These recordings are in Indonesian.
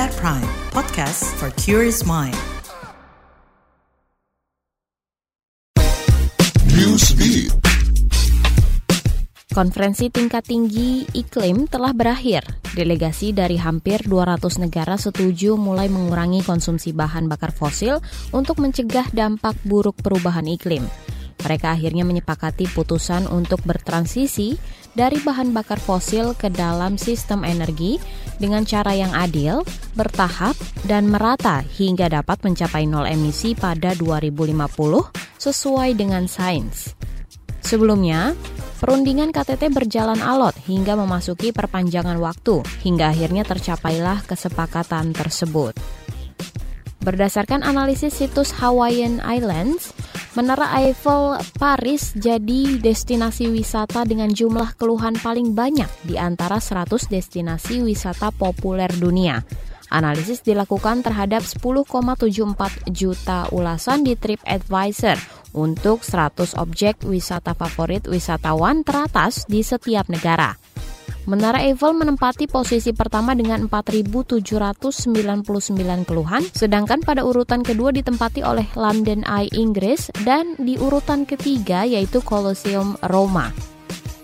At Prime, podcast for curious mind. Newsbeat. Konferensi tingkat tinggi iklim telah berakhir. Delegasi dari hampir 200 negara setuju mulai mengurangi konsumsi bahan bakar fosil untuk mencegah dampak buruk perubahan iklim. Mereka akhirnya menyepakati putusan untuk bertransisi dari bahan bakar fosil ke dalam sistem energi dengan cara yang adil, bertahap, dan merata hingga dapat mencapai nol emisi pada 2050 sesuai dengan sains. Sebelumnya, perundingan KTT berjalan alot hingga memasuki perpanjangan waktu, hingga akhirnya tercapailah kesepakatan tersebut. Berdasarkan analisis situs Hawaiian Islands, Menara Eiffel Paris jadi destinasi wisata dengan jumlah keluhan paling banyak di antara 100 destinasi wisata populer dunia. Analisis dilakukan terhadap 10,74 juta ulasan di TripAdvisor untuk 100 objek wisata favorit wisatawan teratas di setiap negara. Menara Eiffel menempati posisi pertama dengan 4.799 keluhan, sedangkan pada urutan kedua ditempati oleh London Eye Inggris dan di urutan ketiga yaitu Colosseum Roma.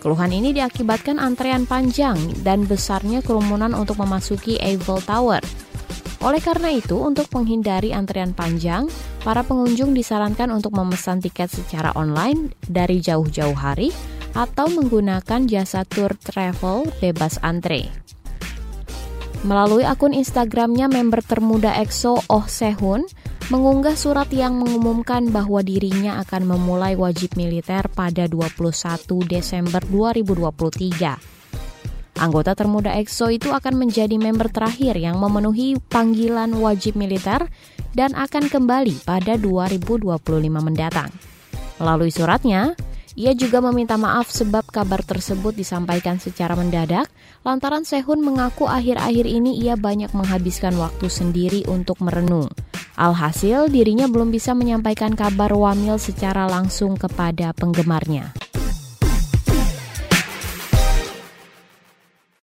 Keluhan ini diakibatkan antrean panjang dan besarnya kerumunan untuk memasuki Eiffel Tower. Oleh karena itu, untuk menghindari antrean panjang, para pengunjung disarankan untuk memesan tiket secara online dari jauh-jauh hari atau menggunakan jasa tour travel bebas antre. Melalui akun Instagramnya, member termuda EXO Oh Sehun mengunggah surat yang mengumumkan bahwa dirinya akan memulai wajib militer pada 21 Desember 2023. Anggota termuda EXO itu akan menjadi member terakhir yang memenuhi panggilan wajib militer dan akan kembali pada 2025 mendatang. Melalui suratnya, ia juga meminta maaf sebab kabar tersebut disampaikan secara mendadak, lantaran Sehun mengaku akhir-akhir ini ia banyak menghabiskan waktu sendiri untuk merenung. Alhasil, dirinya belum bisa menyampaikan kabar Wamil secara langsung kepada penggemarnya.